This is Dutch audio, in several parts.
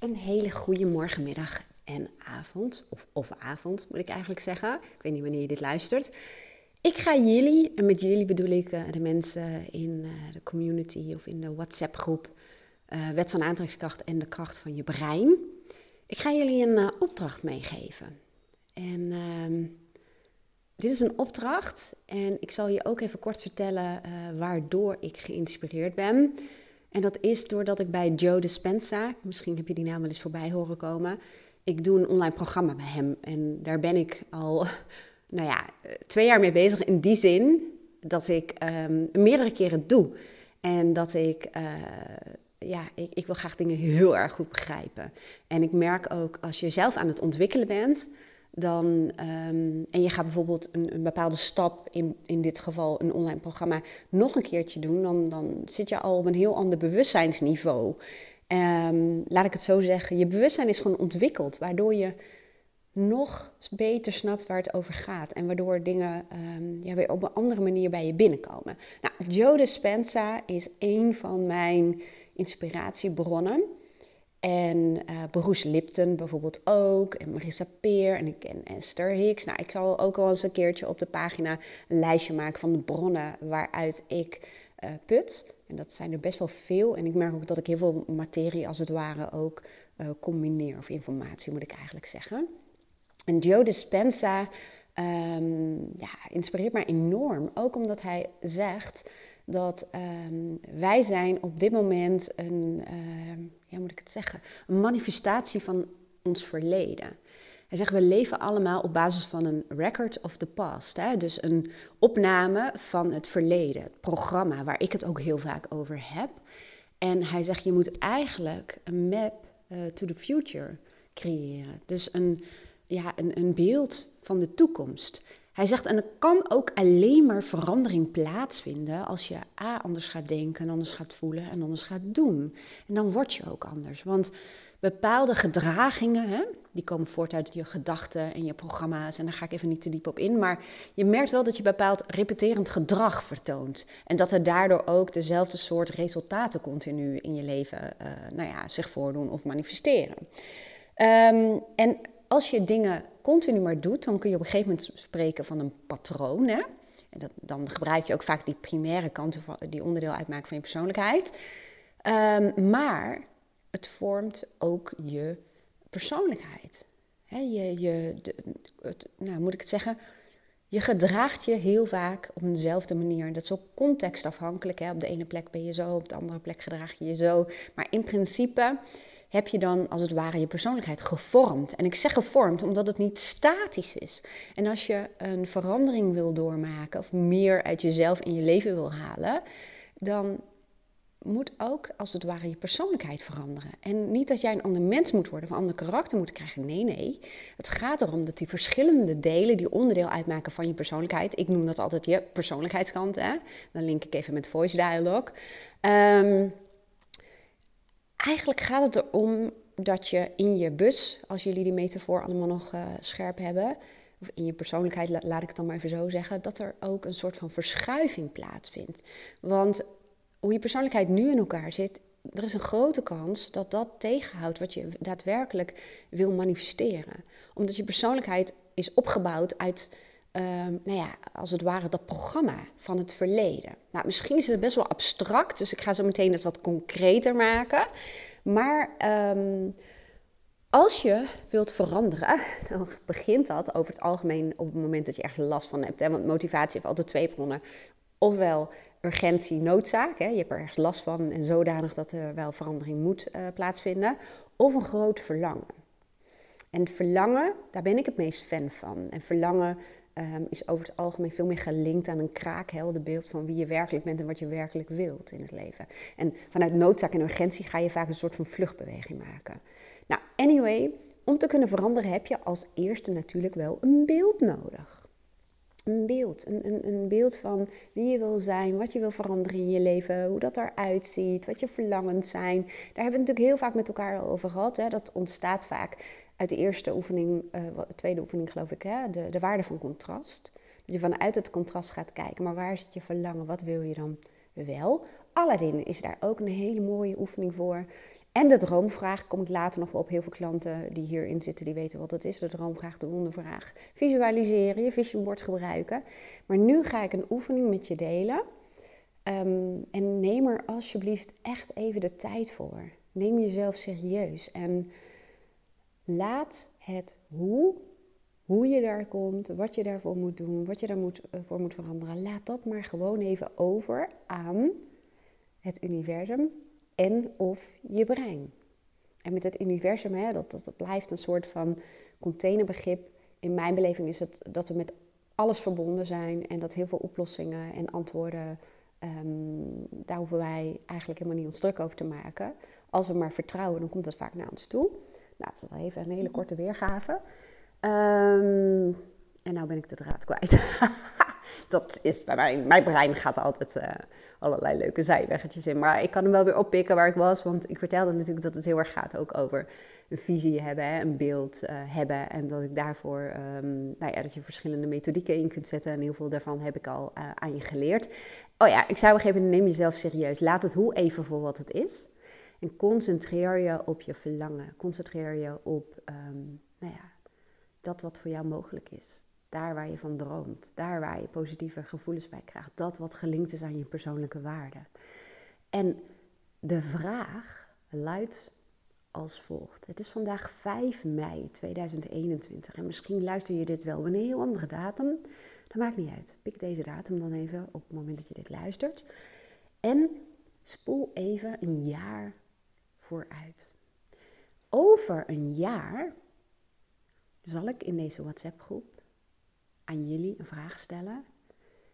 Een hele goede morgenmiddag en avond, of, of avond moet ik eigenlijk zeggen. Ik weet niet wanneer je dit luistert. Ik ga jullie, en met jullie bedoel ik uh, de mensen in uh, de community of in de WhatsApp groep uh, Wet van Aantrekkingskracht en de kracht van je brein. Ik ga jullie een opdracht meegeven. En ehm, dit is een opdracht en ik zal je ook even kort vertellen waardoor ik geïnspireerd ben. En dat is doordat ik bij Joe Dispenza, misschien heb je die naam wel eens voorbij horen komen, ik doe een online programma bij hem. En daar ben ik al, nou ja, twee jaar mee bezig in die zin dat ik um, meerdere keren doe. En dat ik, uh, ja, ik, ik wil graag dingen heel erg goed begrijpen. En ik merk ook als je zelf aan het ontwikkelen bent, dan, um, en je gaat bijvoorbeeld een, bepaalde stap, in, in dit geval een online programma, nog een keertje doen, dan, dan zit je al op een heel ander bewustzijnsniveau. Um, laat ik het zo zeggen, je bewustzijn is gewoon ontwikkeld, waardoor je nog beter snapt waar het over gaat. En waardoor dingen um, ja, weer op een andere manier bij je binnenkomen. Nou, Joe Dispenza is een van mijn inspiratiebronnen. En uh, Bruce Lipton bijvoorbeeld ook. En Marissa Peer. En ik ken Esther Hicks. Nou, ik zal ook wel eens een keertje op de pagina een lijstje maken van de bronnen waaruit ik uh, put. En dat zijn er best wel veel. En ik merk ook dat ik heel veel materie als het ware ook uh, combineer. Of informatie moet ik eigenlijk zeggen. En Joe Dispenza um, ja, inspireert mij enorm. Ook omdat hij zegt dat um, wij zijn op dit moment een, uh, ja, moet ik het zeggen, een manifestatie van ons verleden. Hij zegt, we leven allemaal op basis van een record of the past. Hè? Dus een opname van het verleden, het programma waar ik het ook heel vaak over heb. En hij zegt, je moet eigenlijk een map uh, to the future creëren. Dus een, ja, een, een beeld van de toekomst. Hij zegt, en er kan ook alleen maar verandering plaatsvinden als je A, anders gaat denken, en anders gaat voelen en anders gaat doen. En dan word je ook anders. Want bepaalde gedragingen, hè, die komen voort uit je gedachten en je programma's. En daar ga ik even niet te diep op in. Maar je merkt wel dat je bepaald repeterend gedrag vertoont. En dat er daardoor ook dezelfde soort resultaten continu in je leven uh, nou ja, zich voordoen of manifesteren. Um, en als je dingen continu maar doet, dan kun je op een gegeven moment spreken van een patroon. Hè? En dat, dan gebruik je ook vaak die primaire kanten van, die onderdeel uitmaken van je persoonlijkheid. Um, maar het vormt ook je persoonlijkheid. He, je, je, het, nou, moet ik het zeggen? Je gedraagt je heel vaak op eenzelfde manier. Dat is ook contextafhankelijk. Hè? Op de ene plek ben je zo, op de andere plek gedraag je je zo. Maar in principe heb je dan als het ware je persoonlijkheid gevormd. En ik zeg gevormd omdat het niet statisch is. En als je een verandering wil doormaken of meer uit jezelf in je leven wil halen, dan moet ook als het ware je persoonlijkheid veranderen. En niet dat jij een ander mens moet worden of een ander karakter moet krijgen. Nee, nee. Het gaat erom dat die verschillende delen die onderdeel uitmaken van je persoonlijkheid. Ik noem dat altijd je persoonlijkheidskant. Hè? Dan link ik even met voice dialogue. Um, eigenlijk gaat het erom dat je in je bus, als jullie die metafoor allemaal nog uh, scherp hebben, of in je persoonlijkheid, laat ik het dan maar even zo zeggen, dat er ook een soort van verschuiving plaatsvindt. Want hoe je persoonlijkheid nu in elkaar zit, er is een grote kans dat dat tegenhoudt wat je daadwerkelijk wil manifesteren. Omdat je persoonlijkheid is opgebouwd uit, um, nou ja, als het ware dat programma van het verleden. Nou, misschien is het best wel abstract, dus ik ga zo meteen het wat concreter maken. Maar um, als je wilt veranderen, dan begint dat over het algemeen op het moment dat je echt last van hebt. Hè? Want motivatie heeft altijd twee bronnen. Ofwel urgentie, noodzaak. Hè? Je hebt er ergens last van en zodanig dat er wel verandering moet uh, plaatsvinden. Of een groot verlangen. En verlangen, daar ben ik het meest fan van. En verlangen um, is over het algemeen veel meer gelinkt aan een kraakhelder beeld van wie je werkelijk bent en wat je werkelijk wilt in het leven. En vanuit noodzaak en urgentie ga je vaak een soort van vluchtbeweging maken. Nou, anyway, om te kunnen veranderen heb je als eerste natuurlijk wel een beeld nodig een beeld. Een, een, een, beeld van wie je wil zijn, wat je wil veranderen in je leven, hoe dat eruit ziet, wat je verlangens zijn. Daar hebben we het natuurlijk heel vaak met elkaar over gehad. Hè. Dat ontstaat vaak uit de eerste oefening, uh, de tweede oefening geloof ik, hè, de, de waarde van contrast. Dat je vanuit het contrast gaat kijken, maar waar zit je verlangen, wat wil je dan wel? Aladdin is daar ook een hele mooie oefening voor. En de droomvraag, kom ik later nog wel op heel veel klanten die hierin zitten, die weten wat het is. De droomvraag, de wondervraag. Visualiseren, je vision board gebruiken. Maar nu ga ik een oefening met je delen. Ehm, en neem er alsjeblieft echt even de tijd voor. Neem jezelf serieus en laat het hoe, hoe je daar komt, wat je daarvoor moet doen, wat je daarvoor moet, voor moet veranderen. Laat dat maar gewoon even over aan het universum en of je brein. En met het universum, hè, dat, dat, blijft een soort van containerbegrip. In mijn beleving is het dat we met alles verbonden zijn en dat heel veel oplossingen en antwoorden, um, daar hoeven wij eigenlijk helemaal niet ons druk over te maken. Als we maar vertrouwen, dan komt het vaak naar ons toe. Nou, is wel even een hele korte weergave. Um, en nou ben ik de draad kwijt. dat is bij mij, mijn brein gaat altijd uh, allerlei leuke zijweggetjes in. Maar ik kan hem wel weer oppikken waar ik was. Want ik vertelde natuurlijk dat het heel erg gaat ook over een visie hebben, hè, een beeld uh, hebben. En dat ik daarvoor, um, nou ja, dat je verschillende methodieken in kunt zetten. En heel veel daarvan heb ik al uh, aan je geleerd. Oh ja, ik zou geven, neem jezelf serieus. Laat het hoe even voor wat het is. En concentreer je op je verlangen. Concentreer je op, um, nou ja, dat wat voor jou mogelijk is. Daar waar je van droomt, daar waar je positieve gevoelens bij krijgt, dat wat gelinkt is aan je persoonlijke waarden. En de vraag luidt als volgt. Het is vandaag 5 mei 2021 en misschien luister je dit wel op een heel andere datum. Dat maakt niet uit. Pik deze datum dan even op het moment dat je dit luistert. En spoel even een jaar vooruit. Over een jaar zal ik in deze WhatsApp-groep aan jullie een vraag stellen.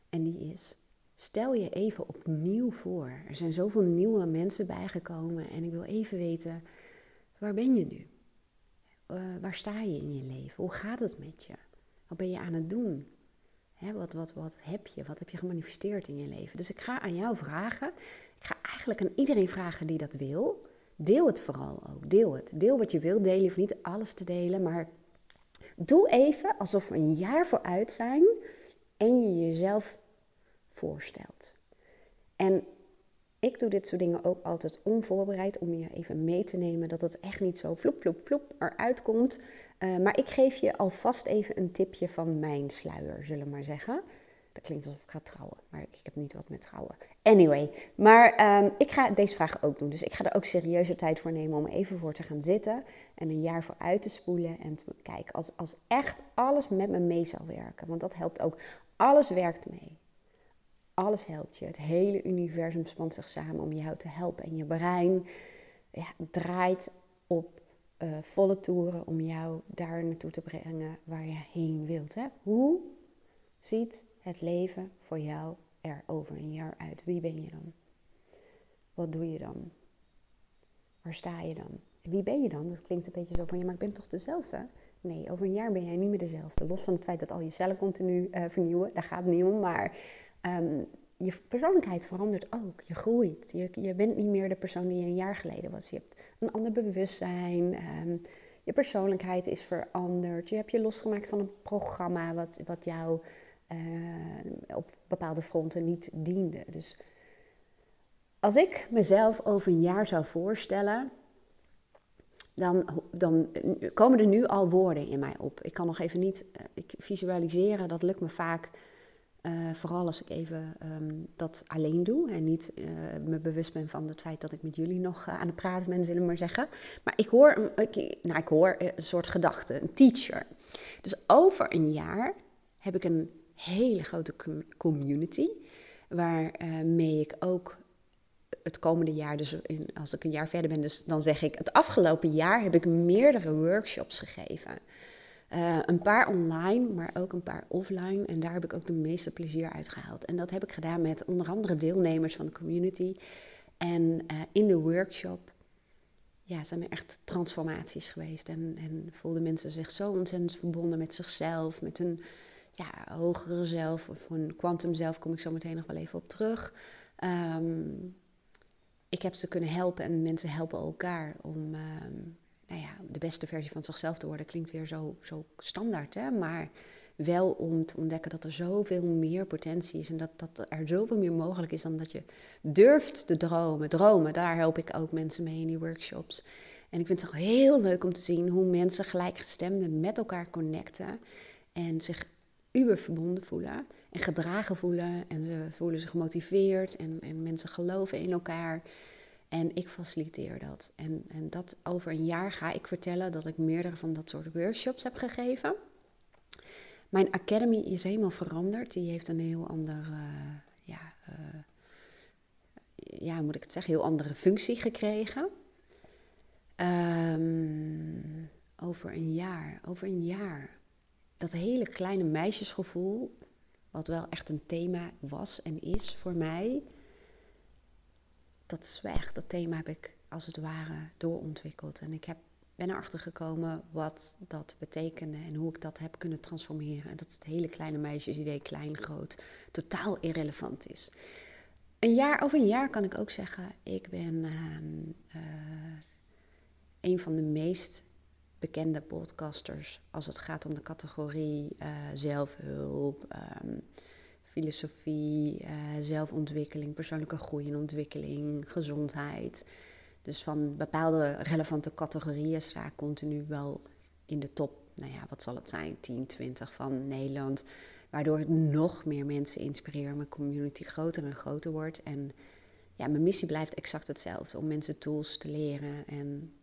En die is: stel je even opnieuw voor. Er zijn zoveel nieuwe mensen bijgekomen en ik wil even weten: waar ben je nu? Uh, waar sta je in je leven? Hoe gaat het met je? Wat ben je aan het doen? Wat, wat, wat heb je? Wat heb je gemanifesteerd in je leven? Dus ik ga aan jou vragen. Ik ga eigenlijk aan iedereen vragen die dat wil. Deel het vooral ook. Deel het. Deel wat je wil delen. Je hoeft niet alles te delen, maar Doe even alsof we een jaar vooruit zijn en je jezelf voorstelt. En ik doe dit soort dingen ook altijd onvoorbereid om je even mee te nemen dat het echt niet zo vloep, vloep, vloep eruit komt. Uh, maar ik geef je alvast even een tipje van mijn sluier, zullen we maar zeggen. Dat klinkt alsof ik ga trouwen, maar ik heb niet wat met trouwen. Anyway, maar um, ik ga deze vraag ook doen. Dus ik ga er ook serieuze tijd voor nemen om even voor te gaan zitten en een jaar vooruit te spoelen en te kijken. Als, als echt alles met me mee zou werken, want dat helpt ook. Alles werkt mee. Alles helpt je. Het hele universum spant zich samen om jou te helpen. En je brein ja, draait op uh, volle toeren om jou daar naartoe te brengen waar je heen wilt. Hè? Hoe ziet het leven voor jou er over een jaar uit? Wie ben je dan? Wat doe je dan? Waar sta je dan? Wie ben je dan? Dat klinkt een beetje zo van, ja, maar ik ben toch dezelfde? Nee, over een jaar ben jij niet meer dezelfde. Los van het feit dat al je cellen continu uh, vernieuwen, daar gaat het niet om. Maar um, je persoonlijkheid verandert ook. Je groeit. Je, je, bent niet meer de persoon die je een jaar geleden was. Je hebt een ander bewustzijn. Um, je persoonlijkheid is veranderd. Je hebt je losgemaakt van een programma wat, wat jou uh, op bepaalde fronten niet diende. Dus als ik mezelf over een jaar zou voorstellen, dan, dan komen er nu al woorden in mij op. Ik kan nog even niet uh, ik visualiseren, dat lukt me vaak. Uh, vooral als ik even um, dat alleen doe en niet uh, me bewust ben van het feit dat ik met jullie nog aan het praten ben, zullen we maar zeggen. Maar ik hoor, ik, nou, ik hoor een soort gedachte, een teacher. Dus over een jaar heb ik een hele grote community. Waarmee ik ook het komende jaar, dus in, als ik een jaar verder ben, dus dan zeg ik, het afgelopen jaar heb ik meerdere workshops gegeven. Uh, een paar online, maar ook een paar offline. En daar heb ik ook de meeste plezier uit gehaald. En dat heb ik gedaan met onder andere deelnemers van de community. En uh, in de workshop ja, zijn er echt transformaties geweest. En, en voelden mensen zich zo ontzettend verbonden met zichzelf, met hun ja, hogere zelf of een quantum zelf, kom ik zo meteen nog wel even op terug. Um, ik heb ze kunnen helpen en mensen helpen elkaar om um, nou ja, de beste versie van zichzelf te worden. Klinkt weer zo, zo standaard, hè? maar wel om te ontdekken dat er zoveel meer potentie is en dat, dat er zoveel meer mogelijk is dan dat je durft te dromen. Dromen, daar help ik ook mensen mee in die workshops. En ik vind het toch heel leuk om te zien hoe mensen gelijkgestemden met elkaar connecten en zich uber verbonden voelen en gedragen voelen en ze voelen zich gemotiveerd en, en mensen geloven in elkaar. En ik faciliteer dat. En, en dat over een jaar ga ik vertellen dat ik meerdere van dat soort workshops heb gegeven. Mijn academy is helemaal veranderd. Die heeft een heel ander, uh, ja, uh, ja, moet ik het zeggen, heel andere functie gekregen. Um, over een jaar, over een jaar. Dat hele kleine meisjesgevoel, wat wel echt een thema was en is voor mij, dat weg. Dat thema heb ik als het ware doorontwikkeld. En ik heb, ben erachter gekomen wat dat betekende en hoe ik dat heb kunnen transformeren. En dat het hele kleine meisjesidee, klein, groot, totaal irrelevant is. Een jaar, over een jaar kan ik ook zeggen, ik ben uh, een van de meest bekende podcasters als het gaat om de categorie uh, zelfhulp, um, filosofie, uh, zelfontwikkeling, persoonlijke groei en ontwikkeling, gezondheid. Dus van bepaalde relevante categorieën sta ik continu wel in de top, nou ja, wat zal het zijn, 10, 20 van Nederland. Waardoor ik nog meer mensen inspireer, mijn community groter en groter wordt. En ja, mijn missie blijft exact hetzelfde, om mensen tools te leren en eh,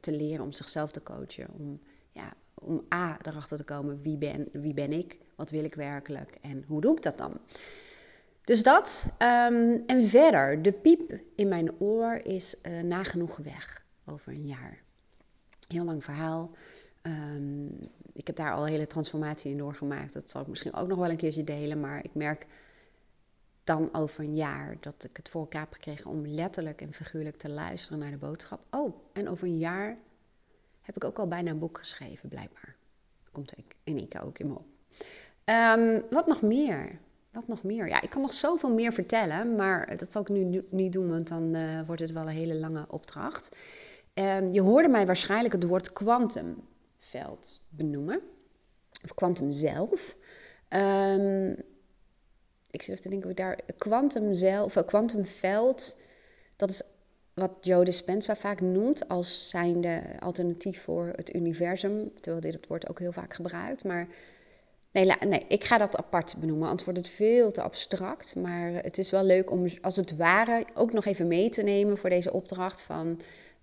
te leren om zichzelf te coachen. Om, ja, om A, erachter te komen wie ben, wie ben ik, wat wil ik werkelijk en hoe doe ik dat dan? Dus dat. Um, en verder, de piep in mijn oor is uh, nagenoeg weg over een jaar. Heel lang verhaal. Um, ik heb daar al een hele transformatie in doorgemaakt. Dat zal ik misschien ook nog wel een keertje delen. Maar ik merk dan over een jaar dat ik het voor elkaar heb gekregen om letterlijk en figuurlijk te luisteren naar de boodschap. Oh, en over een jaar heb ik ook al bijna een boek geschreven, blijkbaar. komt in één keer ook in me op. Um, wat nog meer? Wat nog meer? Ja, ik kan nog zoveel meer vertellen, maar dat zal ik nu niet doen, want dan uh, wordt het wel een hele lange opdracht. Um, je hoorde mij waarschijnlijk het woord kwantumveld benoemen, of kwantum zelf. Um, ik zit even te denken, daar kwantum zelf, kwantumveld, dat is wat Joe Dispenza vaak noemt als zijnde alternatief voor het universum, terwijl dit het woord ook heel vaak gebruikt. Maar nee, nee, ik ga dat apart benoemen, anders wordt het veel te abstract. Maar het is wel leuk om als het ware ook nog even mee te nemen voor deze opdracht van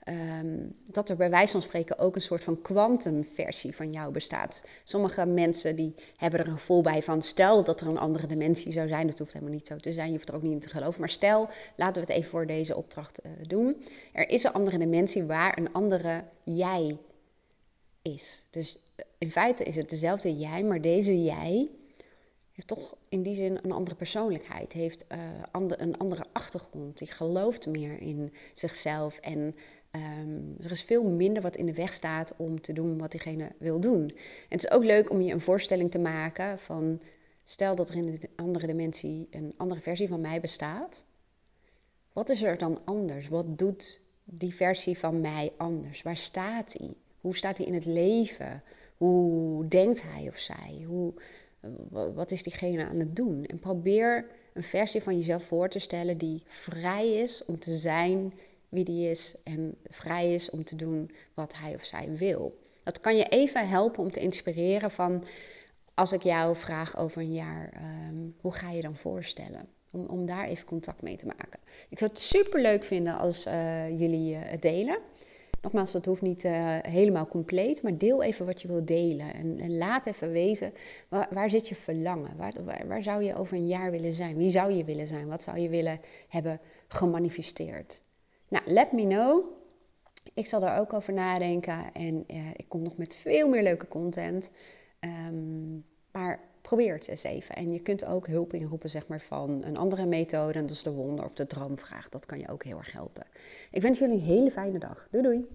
Um, dat er bij wijze van spreken ook een soort van kwantumversie van jou bestaat. Sommige mensen die hebben er een gevoel bij van stel dat er een andere dimensie zou zijn. Dat hoeft helemaal niet zo te zijn, je hoeft er ook niet in te geloven. Maar stel, laten we het even voor deze opdracht uh, doen. Er is een andere dimensie waar een andere jij is. Dus eh, in feite is het dezelfde jij, maar deze jij heeft toch in die zin een andere persoonlijkheid, heeft ander, een andere achtergrond. Die gelooft meer in zichzelf en Um, er is veel minder wat in de weg staat om te doen wat diegene wil doen. En het is ook leuk om je een voorstelling te maken van, stel dat er in een andere dimensie een andere versie van mij bestaat. Wat is er dan anders? Wat doet die versie van mij anders? Waar staat hij? Hoe staat hij in het leven? Hoe denkt hij of zij? Hoe, wat is diegene aan het doen? En probeer een versie van jezelf voor te stellen die vrij is om te zijn wie die is en vrij is om te doen wat hij of zij wil. Dat kan je even helpen om te inspireren van als ik jou vraag over een jaar, ehm, hoe ga je dan voorstellen? Om, om daar even contact mee te maken. Ik zou het super leuk vinden als uh, jullie uh, het delen. Nogmaals, dat hoeft niet uh, helemaal compleet, maar deel even wat je wilt delen. En, laat even weten, waar, zit je verlangen? Waar, waar, zou je over een jaar willen zijn? Wie zou je willen zijn? Wat zou je willen hebben gemanifesteerd? Nou, let me know. Ik zal daar ook over nadenken en uh, ik kom nog met veel meer leuke content. Um, maar probeer het eens even. En je kunt ook hulp inroepen zeg maar, van een andere methode. En dat is de wonder of de droomvraag. Dat kan je ook heel erg helpen. Ik wens jullie een hele fijne dag. Doei doei.